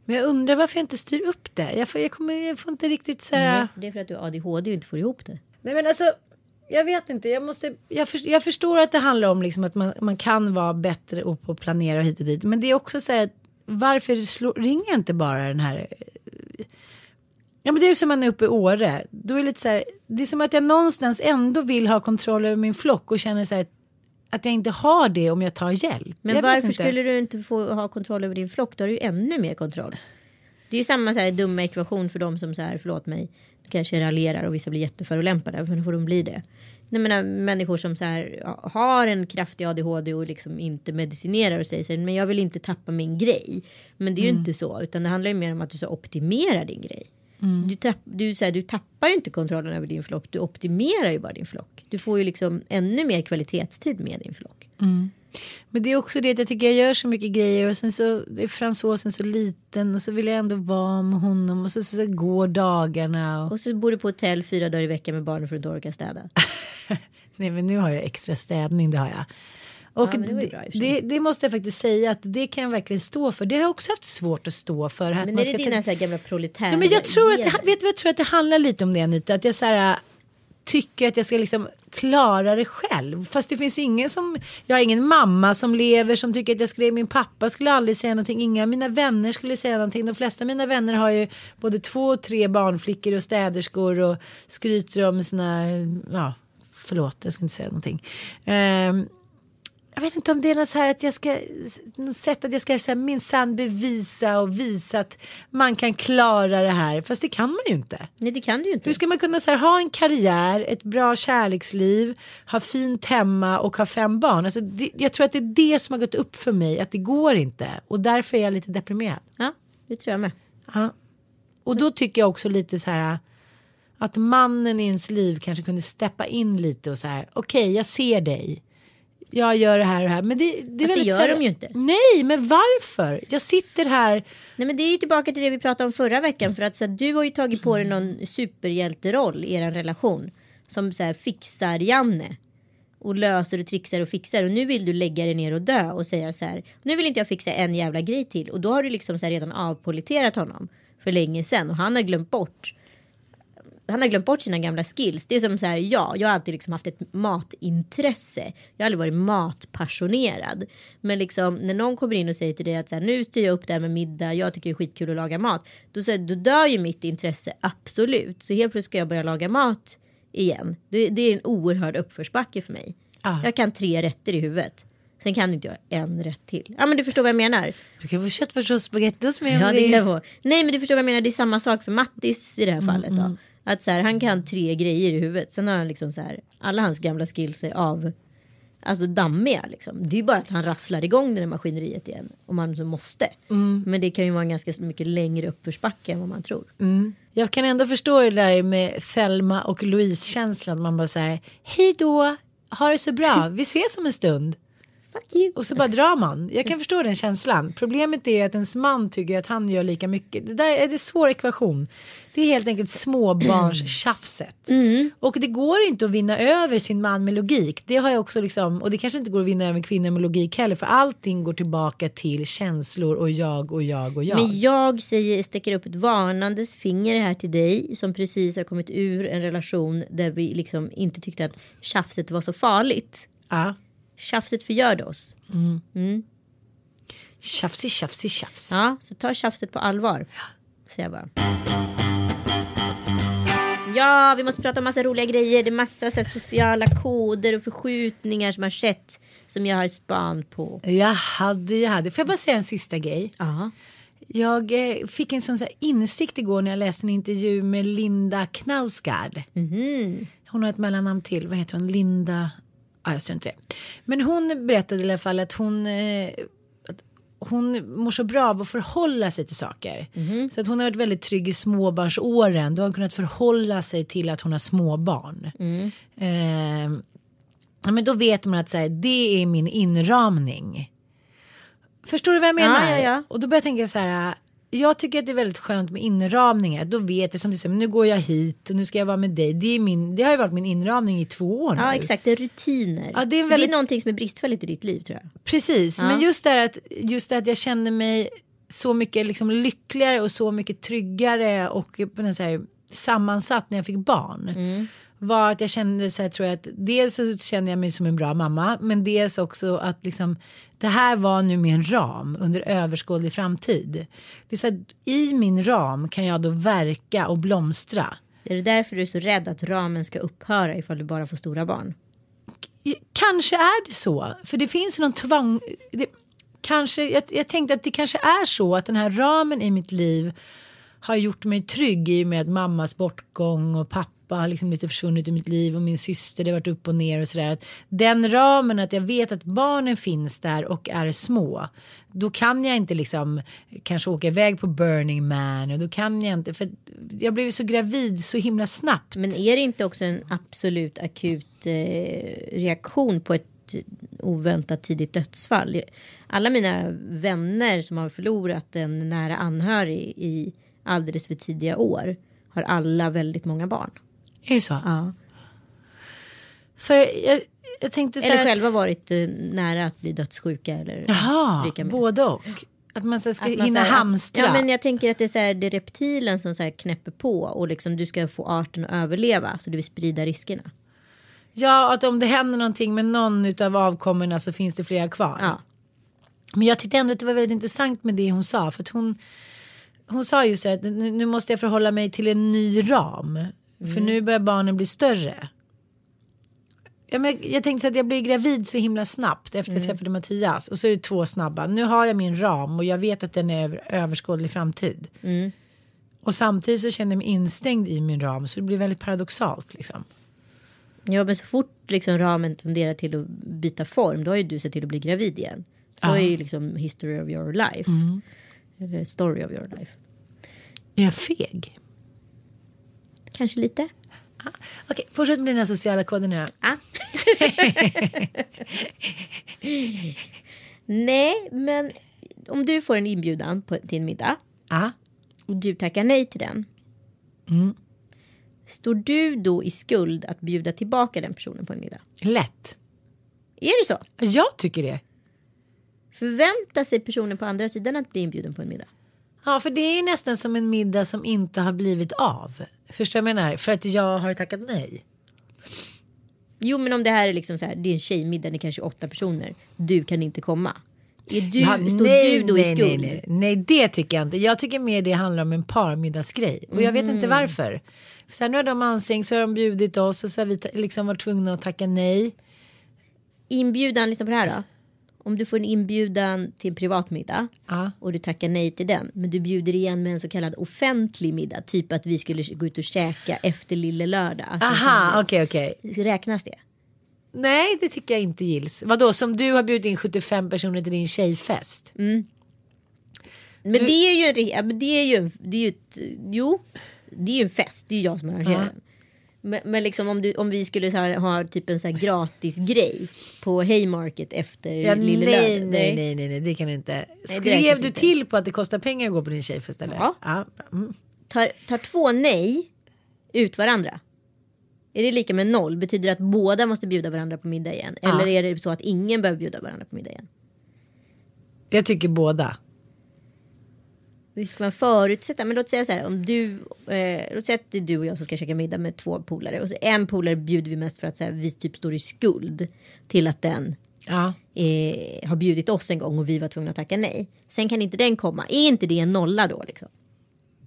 Men jag undrar varför jag inte styr upp det. Jag får, jag kommer, jag får inte riktigt så här. Det är för att du har ADHD och inte får ihop det. Nej men alltså. Jag vet inte. Jag, måste, jag, för, jag förstår att det handlar om liksom att man, man kan vara bättre och på att planera hit och dit. Men det är också så här. Varför slår, ringer inte bara den här. Ja men det är som man är uppe i Åre. Då är det lite så här. Det är som att jag någonstans ändå vill ha kontroll över min flock och känner så här. Att jag inte har det om jag tar hjälp. Men jag varför skulle du inte få ha kontroll över din flock? Då har du ju ännu mer kontroll. Det är ju samma så här dumma ekvation för de som så här, förlåt mig, kanske raljerar och vissa blir jätteförolämpade. Men får de bli det? Jag menar människor som så här, har en kraftig ADHD och liksom inte medicinerar och säger så här, men jag vill inte tappa min grej. Men det är ju Mm. inte så, utan det handlar ju mer om att du så optimerar din grej. Mm. Du, tapp, du, så här, du tappar ju inte kontrollen över din flock, du optimerar ju bara din flock. Du får ju liksom ännu mer kvalitetstid med din flock. Men det är också det att jag tycker jag gör så mycket grejer och sen så är fransosen så liten och så vill jag ändå vara med honom och så, så, går dagarna. Och... Och så bor du på hotell fyra dagar i veckan med barnen för att du inte orkar städa. Nej men nu har jag extra städning, det har jag. Och Ja, det bra det, det måste jag faktiskt säga att det kan jag verkligen stå för. Det har jag också haft svårt att stå för. Att Men man är det dina ta- gamla proletärer? Ja, men jag tror att det, vet du jag tror att det handlar lite om det Anita. Att jag så här, äh, tycker att jag ska liksom klara det själv. Fast det finns ingen som, jag har ingen mamma som lever som tycker att jag skulle, min pappa skulle aldrig säga någonting, inga av mina vänner skulle säga någonting. De flesta av mina vänner har ju både två och tre barnflickor och städerskor och skryter om sina, ja förlåt jag ska inte säga någonting. Ehm, jag vet inte om det är något så här att jag ska något sätt att jag ska så här, minsann bevisa och visa att man kan klara det här. Fast det kan man ju inte. Nej det kan du ju inte. Hur ska man kunna så här, ha en karriär, ett bra kärleksliv, ha fint hemma och ha fem barn? Alltså, det, jag tror att det är det som har gått upp för mig, att det går inte. Och därför är jag lite deprimerad. Ja det tror jag med. Ja. Och då tycker jag också lite så här att mannen i ens liv kanske kunde steppa in lite och så här okej jag ser dig. Jag gör det här och det här. Men det, det är Fast det gör här- de ju inte. Nej men varför? Jag sitter här. Nej men det är ju tillbaka till det vi pratade om förra veckan. För att så här, du har ju tagit på dig någon superhjälteroll i er relation. Som så här, fixar Janne. Och löser och trixar och fixar. Och nu vill du lägga dig ner och dö och säga så här. Nu vill inte jag fixa en jävla grej till. Och då har du liksom så här, redan avpoliterat honom. För länge sedan. Och han har glömt bort. Han har glömt bort sina gamla skills. Det är som så här, ja, jag har alltid liksom haft ett matintresse. Jag har aldrig varit matpassionerad. Men liksom när någon kommer in och säger till dig att så här, nu styr jag upp det här med middag, jag tycker det är skitkul att laga mat. Då, så här, då dör ju mitt intresse absolut. Så helt plötsligt ska jag börja laga mat igen. Det, det är en oerhörd uppförsbacke för mig. Ah. Jag kan tre rätter i huvudet. Sen kan inte jag en rätt till. Ja men du förstår vad jag menar. Du kan få köttfärssås och spagettis med. Ja, om det kan jag få. Nej men du förstår vad jag menar. Det är samma sak för Mattis i det här fallet. Då. Att så här, han kan tre grejer i huvudet. Sen har han liksom så här. Alla hans gamla skills är av. Alltså dammiga liksom. Det är ju bara att han rasslar igång det där maskineriet igen. Om han så måste. Men det kan ju vara en ganska mycket längre uppförsbacke än vad man tror. Jag kan ändå förstå det där med Thelma och Louise känslan. Man bara säger hej då, ha det så bra, vi ses om en stund. Fuck you. Och så bara drar man. Jag kan förstå den känslan. Problemet är att ens man tycker att han gör lika mycket. Det där är en svår ekvation. Det är helt enkelt småbarnstjafset. Och det går inte att vinna över sin man med logik. Det har jag också liksom. Och det kanske inte går att vinna över en kvinna med logik heller. För allting går tillbaka till känslor och jag och jag och jag. Men jag säger, sticker upp ett varnandes finger här till dig som precis har kommit ur en relation där vi liksom inte tyckte att tjafset var så farligt. Ja. Tjafset förgörde oss. Tjafsig, tjafsig, tjafs. Ja, så ta tjafset på allvar. Säger jag bara. Ja, vi måste prata om massa roliga grejer. Det är massa så här, sociala koder och förskjutningar som har skett. Som jag har span på. Jag hade, jag hade. Får jag bara säga en sista grej? Ja. Jag eh, fick en sån insikt igår när jag läste en intervju med Linda Knausgard. Hon har ett mellannamn till. Vad heter hon? Linda... Ah, jag inte det. Men hon berättade i alla fall att hon... Eh, hon mår så bra av att förhålla sig till saker. Så att hon har varit väldigt trygg i småbarnsåren. Då har hon kunnat förhålla sig till att hon har småbarn. Eh, ja, men då vet man att så här, det är min inramning. Förstår du vad jag menar? Ja, ja, ja. Och då börjar jag tänka så här. Jag tycker att det är väldigt skönt med inramningar. Då vet jag som du säger, nu går jag hit och nu ska jag vara med dig. Det, är min, det har ju varit min inramning i två år nu. Ja, exakt. Det är rutiner. Ja, det är det, väldigt- är någonting som är bristfälligt i ditt liv tror jag. Precis, Ja. men just det att, just det att jag känner mig så mycket liksom lyckligare och så mycket tryggare och så här sammansatt när jag fick barn. Var att jag kände så här tror jag att dels så kände jag mig som en bra mamma men dels också att liksom det här var nu min ram under överskådlig framtid. Det är så här, I min ram kan jag då verka och blomstra. Är det därför du är så rädd att ramen ska upphöra ifall du bara får stora barn? Kanske är det så. För det finns någon tvång. Det, kanske, jag, jag tänkte att det kanske är så att den här ramen i mitt liv har gjort mig trygg i och med mammas bortgång och pappa har liksom lite försvunnit i mitt liv och min syster det har varit upp och ner och sådär. Att Den ramen att jag vet att barnen finns där och är små. Då kan jag inte liksom kanske åka iväg på Burning Man och då kan jag inte för jag blev så gravid så himla snabbt. Men är det inte också en absolut akut eh, reaktion på ett oväntat tidigt dödsfall? Alla mina vänner som har förlorat en nära anhörig i alldeles för tidiga år har alla väldigt många barn. Är det så? Ja. För jag, jag tänkte så Eller att- själva varit eh, nära att bli dödssjuka eller Jaha, stryka med. både och. Att man så ska Att man hinna här- hamstra. Ja men jag tänker att det är, så här, det är reptilen som så här knäpper på och liksom du ska få arten att överleva så du vill sprida riskerna. Ja, att om det händer någonting med någon av avkommorna så finns det flera kvar. Ja. Men jag tyckte ändå att det var väldigt intressant med det hon sa. För att hon, hon sa ju så här att nu nu måste jag förhålla mig till en ny ram. För nu börjar barnen bli större. Ja, men jag tänkte att jag blev gravid så himla snabbt efter att jag träffade Mattias. Och så är det två snabba. Nu har jag min ram och jag vet att den är över överskådlig framtid. Och samtidigt så känner jag mig instängd i min ram. Så det blir väldigt paradoxalt liksom. Ja men så fort liksom ramen tenderar till att byta form då har ju du sett till att bli gravid igen. Så Ja. är ju liksom history of your life. Eller story of your life. Är jag feg? Kanske lite. Okej, fortsätt med dina sociala koder nu. Ah. Nej men om du får en inbjudan på, till en middag Ja. och du tackar nej till den. Står du då i skuld att bjuda tillbaka den personen på en middag? Lätt. Är det så? Jag tycker det. Förväntar sig personen på andra sidan att bli inbjuden på en middag? Ja, för det är nästan som en middag som inte har blivit av. Förstår du vad jag menar? För att jag har tackat nej. Jo men om det här är liksom så här, det är en tjejmiddag, det är kanske åtta personer. Du kan inte komma. Är du, Ja, står du då nej, i skuld? Nej, nej, nej, det tycker jag inte. Jag tycker mer det handlar om en parmiddagsgrej. Och jag vet inte Mhm. varför. Nu har de ansträngt så har de bjudit oss och så har vi liksom varit tvungna att tacka nej. Inbjudan, lyssna på det här då. Om du får en inbjudan till en privat middag Ja. och du tackar nej till den. Men du bjuder igen med en så kallad offentlig middag. Typ att vi skulle gå ut och käka efter lille lördag. Aha, okej, okej. Räknas det? Nej, det tycker jag inte gills. Vadå, som du har bjudit in 75 personer till din tjejfest? Men det är ju en, det är ju, det är ju ett, jo, det är ju en fest. Det är ju jag som arrangerar Ja. den. Men, men liksom om, du, om vi skulle här, ha typ en så här gratis grej på Haymarket efter Ja, Lille nej, Lördag. nej, nej, nej, nej, det kan du inte. Skrev du inte. till på att det kostar pengar att gå på din tjejfest eller? Ja. ja. Mm. Tar, tar två nej ut varandra. Är det lika med noll? Betyder det att båda måste bjuda varandra på middag igen? Ja. Eller är det så att ingen behöver bjuda varandra på middag igen? Jag tycker båda. Hur ska man förutsätta? Men låt säga så här, om du, eh, låt säga att det är du och jag som ska käka middag med två polare. Och så en polare bjuder vi mest för att så här, vi typ står i skuld till att den Ja. eh, har bjudit oss en gång och vi var tvungna att tacka nej. Sen kan inte den komma. Är inte det en nolla då? Liksom?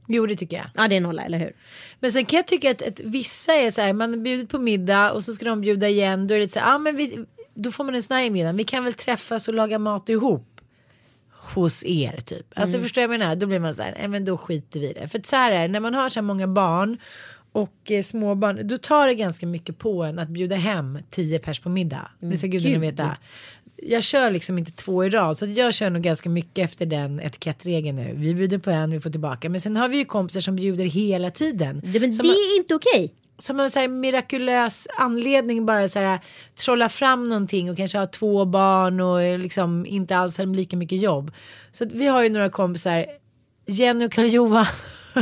Jo det tycker jag. Ja det är nolla, eller hur? Men sen kan jag tycka att, att vissa är så här, man bjudit på middag och så ska de bjuda igen. Då är det så här, ja men vi, då får man en sån här inbjudan. Vi kan väl träffas och laga mat ihop. Hos er typ. Alltså Mm. förstår jag menar? Då blir man så här, nej men då skiter vi i det. För så här är när man har så här många barn och eh, småbarn. Då tar det ganska mycket på en att bjuda hem tio pers på middag. Det ska gudarna gud. veta. Jag kör liksom inte två i rad så jag kör nog ganska mycket efter den etikettregeln nu. Vi bjuder på en, vi får tillbaka. Men sen har vi ju kompisar som bjuder hela tiden. Det, men det har- är inte okej. Som en så här mirakulös anledning bara så här trolla fram någonting och kanske ha två barn och liksom inte alls ha lika mycket jobb. Så vi har ju några kompisar, Jenny och Karl-Johan.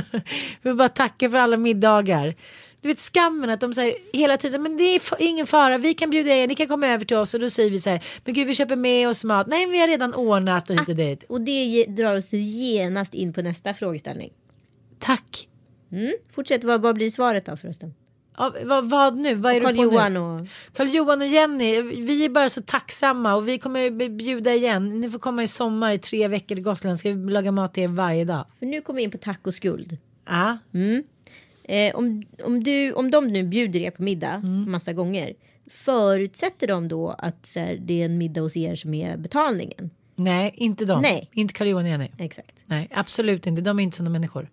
vi bara tacka för alla middagar. Du vet skammen att de säger hela tiden, men det är ingen fara, vi kan bjuda er, ni kan komma över till oss och då säger vi så här, men gud vi köper med oss mat, nej vi har redan ordnat och hit och dit. Och det drar oss genast in på nästa frågeställning. Tack. Mm. Fortsätt, vad, vad blir svaret då förresten? Ja, vad, vad nu? Vad är du på nu? Karl-Johan och... Karl-Johan och Jenny, vi är bara så tacksamma och vi kommer bjuda igen. Ni får komma i sommar i tre veckor till Gotland. Ska vi laga mat till er varje dag? För nu kommer vi in på tacoskuld. Ja, Eh, om, om, du, om de nu bjuder er på middag Mm. massa gånger. Förutsätter de då att här, det är en middag hos er som är betalningen? nej, inte de. Nej. Inte Karl-Johan och Jenny. Exakt. Nej, absolut inte. De är inte sådana människor.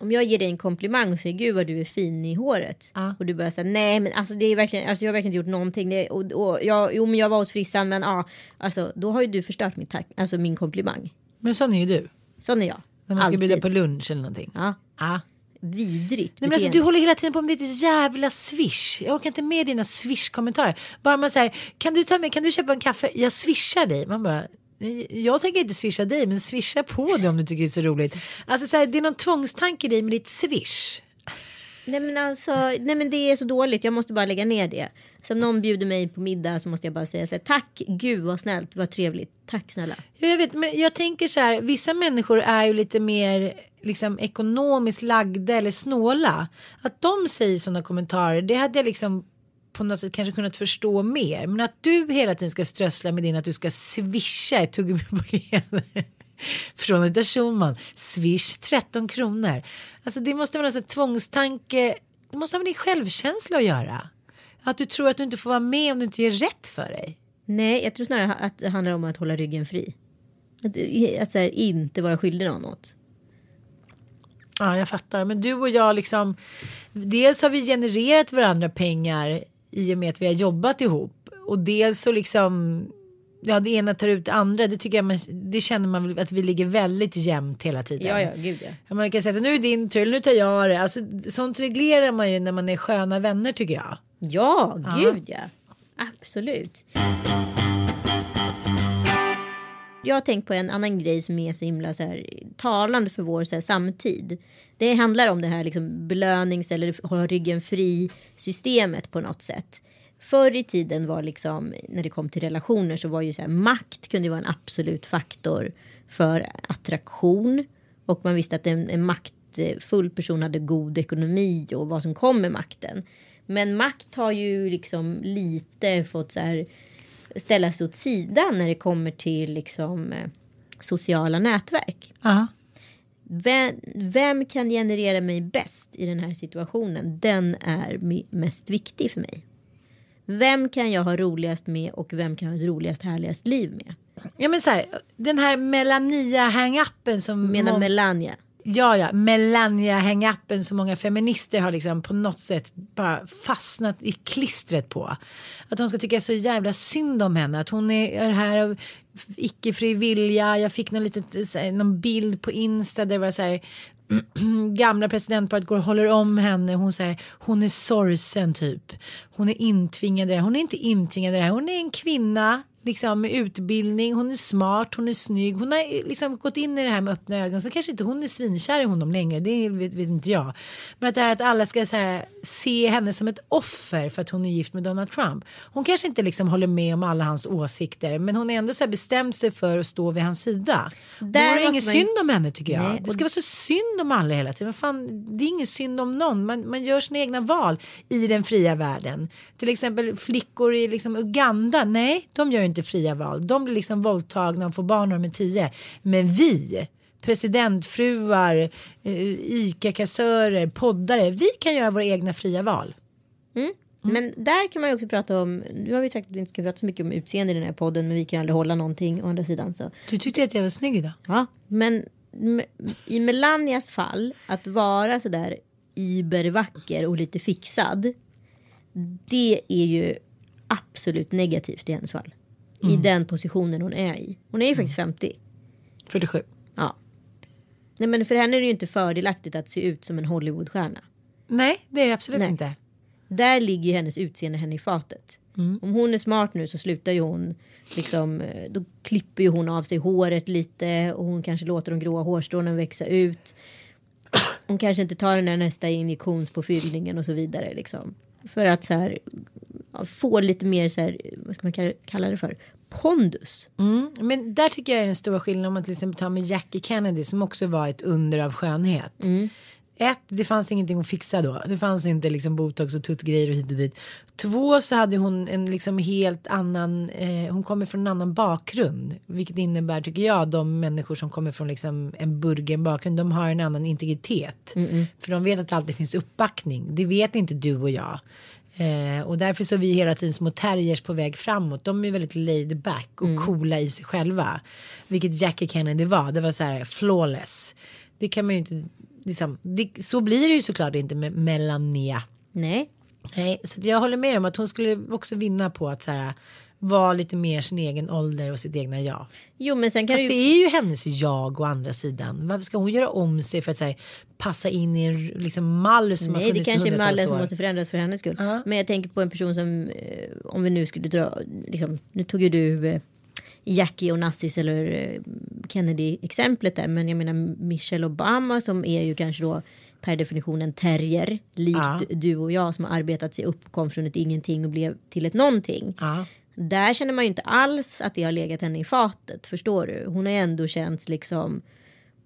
Om jag ger dig en komplimang och säger gud vad du är fin i håret. Ja. Och du börjar säga nej men alltså det är verkligen, alltså, jag har verkligen inte gjort någonting. Det, och, och, jag, jo men jag var hos frissan men ja. Alltså då har ju du förstört min, tack, alltså, min komplimang. Men sån är ju du. Sån är jag. När man ska Alltid. bjuda på lunch eller någonting. Ja. Ja. Vidrigt Nej, men alltså, du håller hela tiden på med ditt jävla swish. Jag orkar inte med dina swish-kommentarer. Bara man säger, kan du ta med, kan du köpa en kaffe? Jag swishar dig. Man bara, jag tänker inte swisha dig, men swisha på det om du tycker det är så roligt. Alltså så här, det är någon tvångstanke i dig med ditt swish. Nej men alltså, nej men det är så dåligt. Jag måste bara lägga ner det. Så om någon bjuder mig på middag så måste jag bara säga så här, tack, gud vad snällt, vad trevligt, tack snälla. Ja, Jag vet, men jag tänker så här, vissa människor är ju lite mer liksom ekonomiskt lagda eller snåla. Att de säger sådana kommentarer, det hade jag liksom på något sätt kanske kunnat förstå mer. Men att du hela tiden ska strössla med din att du ska swisha ett tuggummi på Från Anita Schulman, swish 13 kronor. Alltså det måste vara en tvångstanke, det måste ha med din självkänsla att göra. Att du tror att du inte får vara med om du inte gör rätt för dig. Nej, jag tror snarare att det handlar om att hålla ryggen fri. Att, att så här, inte vara skyldig någon något. Ja, jag fattar. Men du och jag liksom. Dels har vi genererat varandra pengar i och med att vi har jobbat ihop och dels så liksom. Ja, det ena tar ut det andra. Det tycker jag man, det känner man väl att vi ligger väldigt jämnt hela tiden. Ja, ja, gud ja. Ja, Man kan säga att nu är din tur, nu tar jag det. Alltså, sånt reglerar man ju när man är sköna vänner tycker jag. Ja, gud ja. Absolut. Jag har tänkt på en annan grej som är så himla så här, talande för vår så här, samtid. Det handlar om det här liksom, belönings eller hålla ryggen fri systemet på något sätt. Förr i tiden var liksom när det kom till relationer så var ju så här, makt kunde ju vara en absolut faktor för attraktion och man visste att en, en maktfull person hade god ekonomi och vad som kom med makten. Men makt har ju liksom lite fått så här ställa sig åt sidan när det kommer till liksom eh, sociala nätverk. Ja. Vem, vem kan generera mig bäst i den här situationen? Den är mest viktig för mig. Vem kan jag ha roligast med och vem kan jag ha ett roligast härligast liv med? ja, men så här. Den här Melania hang-appen som. Menar mång- Melania. Ja, ja, Melania hang-appen som många feminister har liksom på något sätt bara fastnat i klistret på. Att de ska tycka så jävla synd om henne, att hon är här av icke fri vilja. Jag fick någon, litet, här, någon bild på Insta där det var så här gamla presidentparet går och håller om henne. Hon säger hon är sorgsen typ. Hon är intvingad i det här. Hon är inte intvingad i det här. Hon är en kvinna liksom med utbildning, hon är smart, hon är snygg, hon har liksom gått in i det här med öppna ögon. Så kanske inte hon är svinkär i honom längre, det vet, vet inte jag. Men att det här att alla ska här, se henne som ett offer för att hon är gift med Donald Trump. Hon kanske inte liksom håller med om alla hans åsikter, men hon är ändå så här bestämt sig för att stå vid hans sida. Där Då är det ingen man... synd om henne tycker jag. Nej, det ska vara så synd om alla hela tiden. Fan, det är ingen synd om någon, man, man gör sina egna val i den fria världen. Till exempel flickor i liksom Uganda, nej, de gör inte fria val. De blir liksom våldtagna och får barn när de är tio. Men vi, presidentfruar, eh, ICA-kassörer, poddare, vi kan göra våra egna fria val. Mm. Mm. Men där kan man ju också prata om, nu har vi sagt att vi inte ska prata så mycket om utseende i den här podden men vi kan ju aldrig hålla någonting å andra sidan. Så. Du tyckte att jag var snygg idag. Ja, men i Melanias fall att vara sådär ibervacker och lite fixad. Det är ju absolut negativt i hennes fall. Mm. I den positionen hon är i. Hon är ju faktiskt 50. 47. Ja. Nej men för henne är det ju inte fördelaktigt att se ut som en Hollywoodstjärna. Nej det är det absolut Nej. inte. Där ligger ju hennes utseende henne i fatet. Mm. Om hon är smart nu så slutar ju hon liksom, eh, då klipper ju hon av sig håret lite och hon kanske låter de gråa hårstråna växa ut. Hon kanske inte tar den där nästa injektionspåfyllningen och så vidare liksom. För att så här, få lite mer så här, vad ska man kalla det för, pondus. Mm, men där tycker jag är den stora skillnaden om man till exempel tar med Jackie Kennedy som också var ett under av skönhet. Mm. Ett, det fanns ingenting att fixa då. Det fanns inte liksom botox och tuttgrejer och hit och dit. Två, så hade hon en liksom helt annan, eh, hon kommer från en annan bakgrund. Vilket innebär, tycker jag, de människor som kommer från liksom en burgen bakgrund, de har en annan integritet. Mm -mm. För de vet att det alltid finns uppbackning. Det vet inte du och jag. Eh, och därför så är vi hela tiden små terriers på väg framåt. De är väldigt laid back och mm. coola i sig själva. Vilket Jackie Kennedy var. Det var så här flawless. Det kan man ju inte liksom, det, så blir det ju såklart inte med Melania. Nej. Nej, så jag håller med om att hon skulle också vinna på att så här vara lite mer sin egen ålder och sitt egna jag. Jo men sen kan Fast det, ju... det är ju hennes jag å andra sidan. Varför ska hon göra om sig för att här, passa in i en liksom, mall som Nej, har funnits det kanske är mallen som måste förändras för hennes skull. Uh -huh. Men jag tänker på en person som eh, om vi nu skulle dra liksom, nu tog ju du eh, Jackie Onassis eller eh, Kennedy exemplet där. Men jag menar Michelle Obama som är ju kanske då per definition en terrier. Likt ja. du och jag som har arbetat sig upp, kom från ett ingenting och blev till ett någonting. Ja. Där känner man ju inte alls att det har legat henne i fatet. Förstår du? Hon har ju ändå känts liksom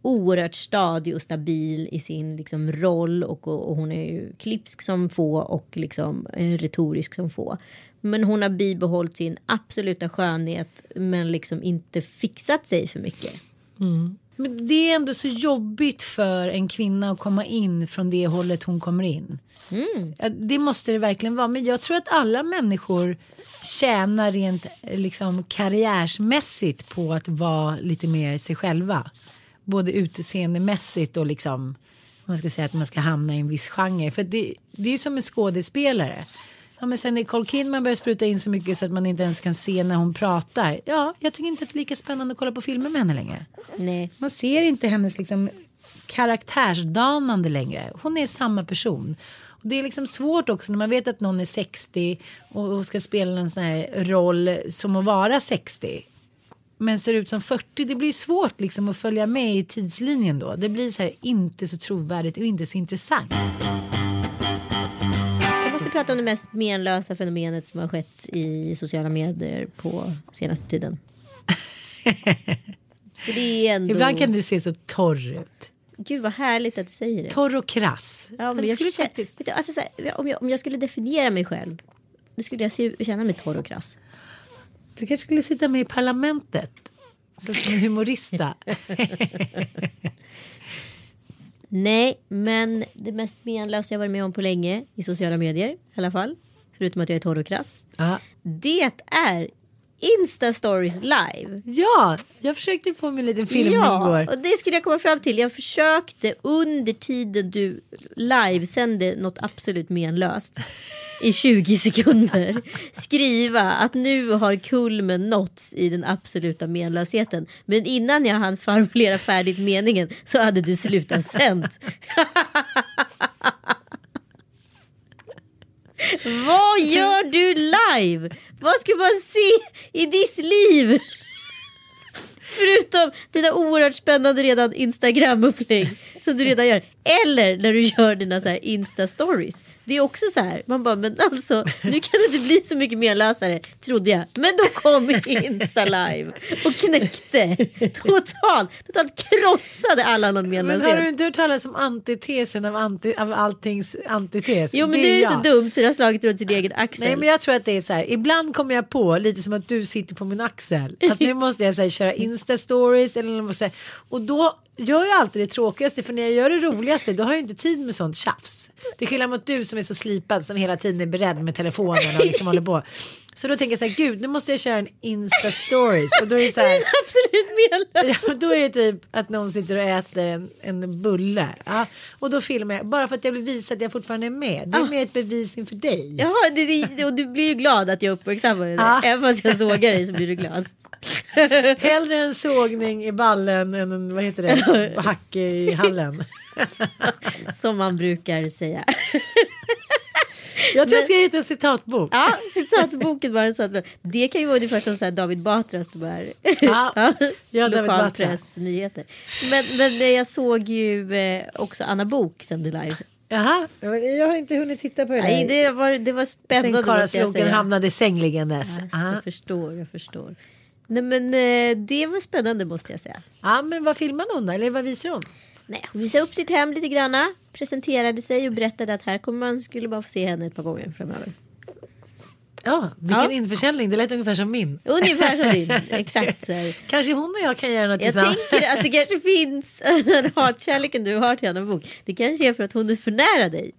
oerhört stadig och stabil i sin liksom roll och, och, och hon är ju klipsk som få och liksom retorisk som få. Men hon har bibehållit sin absoluta skönhet men liksom inte fixat sig för mycket. Mm. Men det är ändå så jobbigt för en kvinna att komma in från det hållet hon kommer in. Mm. Det måste det verkligen vara. Men jag tror att alla människor tjänar rent liksom, karriärsmässigt på att vara lite mer sig själva. Både utseendemässigt och liksom man ska säga att man ska hamna i en viss genre. För det, det är som en skådespelare. Ja, men sen Nicole Kidman börjar spruta in så mycket så att man inte ens kan se när hon pratar. Ja, jag tycker inte att det är lika spännande att kolla på filmer med henne längre. Nej. Man ser inte hennes liksom karaktärsdanande längre. Hon är samma person. Och det är liksom svårt också när man vet att någon är 60 och ska spela en sån här roll som att vara 60 men ser ut som 40. Det blir svårt liksom att följa med i tidslinjen då. Det blir så här inte så trovärdigt och inte så intressant prata om det mest menlösa fenomenet som har skett i sociala medier på senaste tiden. Ändå... Ibland kan du se så torr ut. Gud vad härligt att du säger det. Torr och krass. Ja, men jag skulle faktiskt... du, alltså, här, om, jag, om jag skulle definiera mig själv. Då skulle jag se, känna mig torr och krass. Du kanske skulle sitta med i parlamentet. Som en humorista. Nej, men det mest menlösa jag varit med om på länge i sociala medier i alla fall. Förutom att jag är torr och krass. Uh. Det är Insta stories live. Ja, jag försökte få mig en liten film ja, igår. och det skulle jag komma fram till. Jag försökte under tiden du livesände något absolut menlöst. i 20 sekunder skriva att nu har kulmen nåtts i den absoluta menlösheten. Men innan jag hann formulera färdigt meningen så hade du slutat sänt. Vad gör du live? Vad ska man se i ditt liv? Förutom dina oerhört spännande redan Instagram-upplägg som du redan gör. Eller när du gör dina så här Insta-stories. Det är också så här, man bara, men alltså nu kan det inte bli så mycket mer lösare, trodde jag. Men då kom Insta live och knäckte totalt, totalt krossade alla någon Men har du inte hört talas om antitesen av, anti, av alltings antites? Jo men Det är det så dumt så det har slagit runt sin egen axel. Nej men jag tror att det är så här. Ibland kommer jag på lite som att du sitter på min axel. Att nu måste jag så här, köra insta stories eller något. Och då gör jag alltid det tråkigaste för när jag gör det roligaste då har jag inte tid med sånt tjafs. Till skillnad mot du som är så slipad som hela tiden är beredd med telefonen och liksom håller på. Så då tänker jag så här gud nu måste jag köra en insta stories och då är det så här. Absolut menlöst. Ja, då är det typ att någon sitter och äter en, en bulle. Ja, och då filmar jag bara för att jag vill visa att jag fortfarande är med. Det är Ah. mer ett bevis inför dig. Jaha, det, det, och du blir ju glad att jag uppmärksammar det. Ja. Även fast jag sågar dig så blir du glad. Hellre en sågning i ballen än en vad heter det, hacke i hallen. Som man brukar säga. Jag tror jag ska hitta en citatbok. Ja, citatboken var en sån. Det kan ju vara ungefär som så David Batras de här Ja, ja, David Batra. lokalpressnyheter. Men, men jag såg ju eh, också Anna Bok sände live. Jaha, jag har inte hunnit titta på det Nej, där. det var, det var spännande Sen säga. hamnade sängliggandes. Ja, Ja, jag förstår, jag förstår. Nej men eh, det var spännande måste jag säga. ja, men vad filmade hon då? Eller vad visade hon? Nej, hon visade upp sitt hem lite granna. Presenterade sig och berättade att här kommer man skulle bara få se henne ett par gånger framöver. Ja, vilken Ja. införsäljning. Det lät ungefär som min. Ungefär som din. Exakt så här. Kanske hon och jag kan göra något Jag tillsammans. tänker att det kanske finns den hatkärleken du har till Anna Bok. Det kanske är för att hon är för nära dig.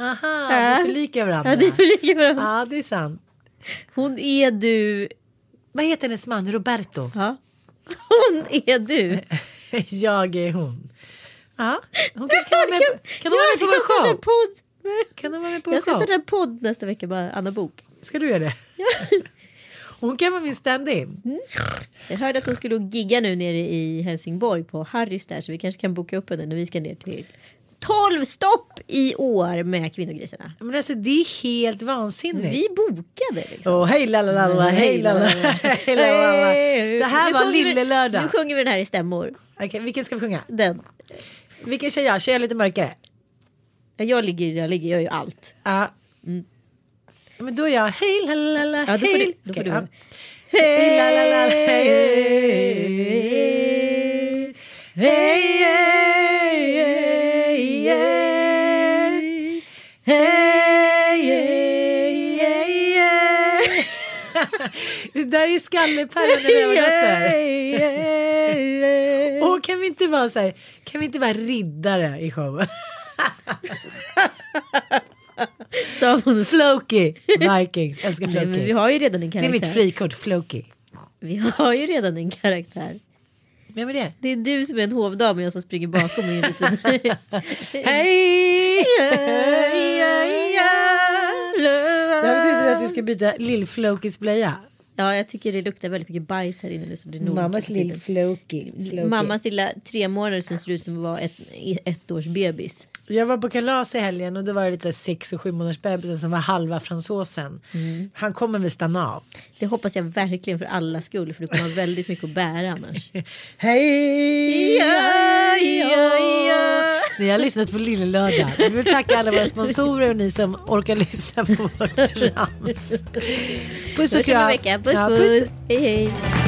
Aha, Ja. vi förlikar varandra. Ja, det är för lika varandra. Ja, det är sant. Hon är du. Vad heter hennes man? Roberto. Ja. Hon är du. Jag är hon. Ja, hon kanske kan vara med, kan hon vara med på vår show? podd. Kan hon vara med på Jag ska show? starta en podd nästa vecka bara Anna Bok. Ska du göra det? Hon kan vara min stand-in. Jag hörde att hon skulle gigga nu nere i Helsingborg på Harrys där så vi kanske kan boka upp henne när vi ska ner till 12 stopp i år med kvinnogrisarna. Men alltså det är helt vansinnigt. Vi bokade liksom. Åh, hej lalala, hej lalala, hej lalala. Det här var lille lördag. Nu sjunger vi den här i stämmor. Okej, vilken ska vi sjunga? Den. Vilken kör jag? Kör jag lite mörkare? Ja, Jag ligger, jag ligger, jag gör ju allt. Ja. Men då är jag hej lalala, Ja, hej. du- då får Okej, du. ja. Hej lalala, hej. Hej, hej, Det där är skallepärren i. Och kan vi inte vara så här, kan vi inte vara riddare i showen? Hon. Floki, Vikings, älskar Nej, men vi Floki. har ju redan en Det är karaktär. mitt frikort, Floki. Vi har ju redan en karaktär. Vem är det? Det är du som är en hovdam och jag som springer bakom och är en liten... Hej! Att du ska byta lill-Flokis blöja. Ja, jag tycker det luktar väldigt mycket bajs här inne. Det är nog Mammas lill-Floki. Floki. Mammas lilla tre månader som ser ut som att vara ett, ett års bebis. Jag var på kalas i helgen och då var det lite sex och sju månaders bebisen som var halva fransosen. Mm. Han kommer väl stanna av. Det hoppas jag verkligen för alla skull för du kommer ha väldigt mycket att bära annars. Hej! Ja, ja, ja. Ni har lyssnat på Lille Lördag. Vi vill tacka alla våra sponsorer och ni som orkar lyssna på vårt trams. Puss och kram. vecka. Puss, Ja, puss. Hej hej.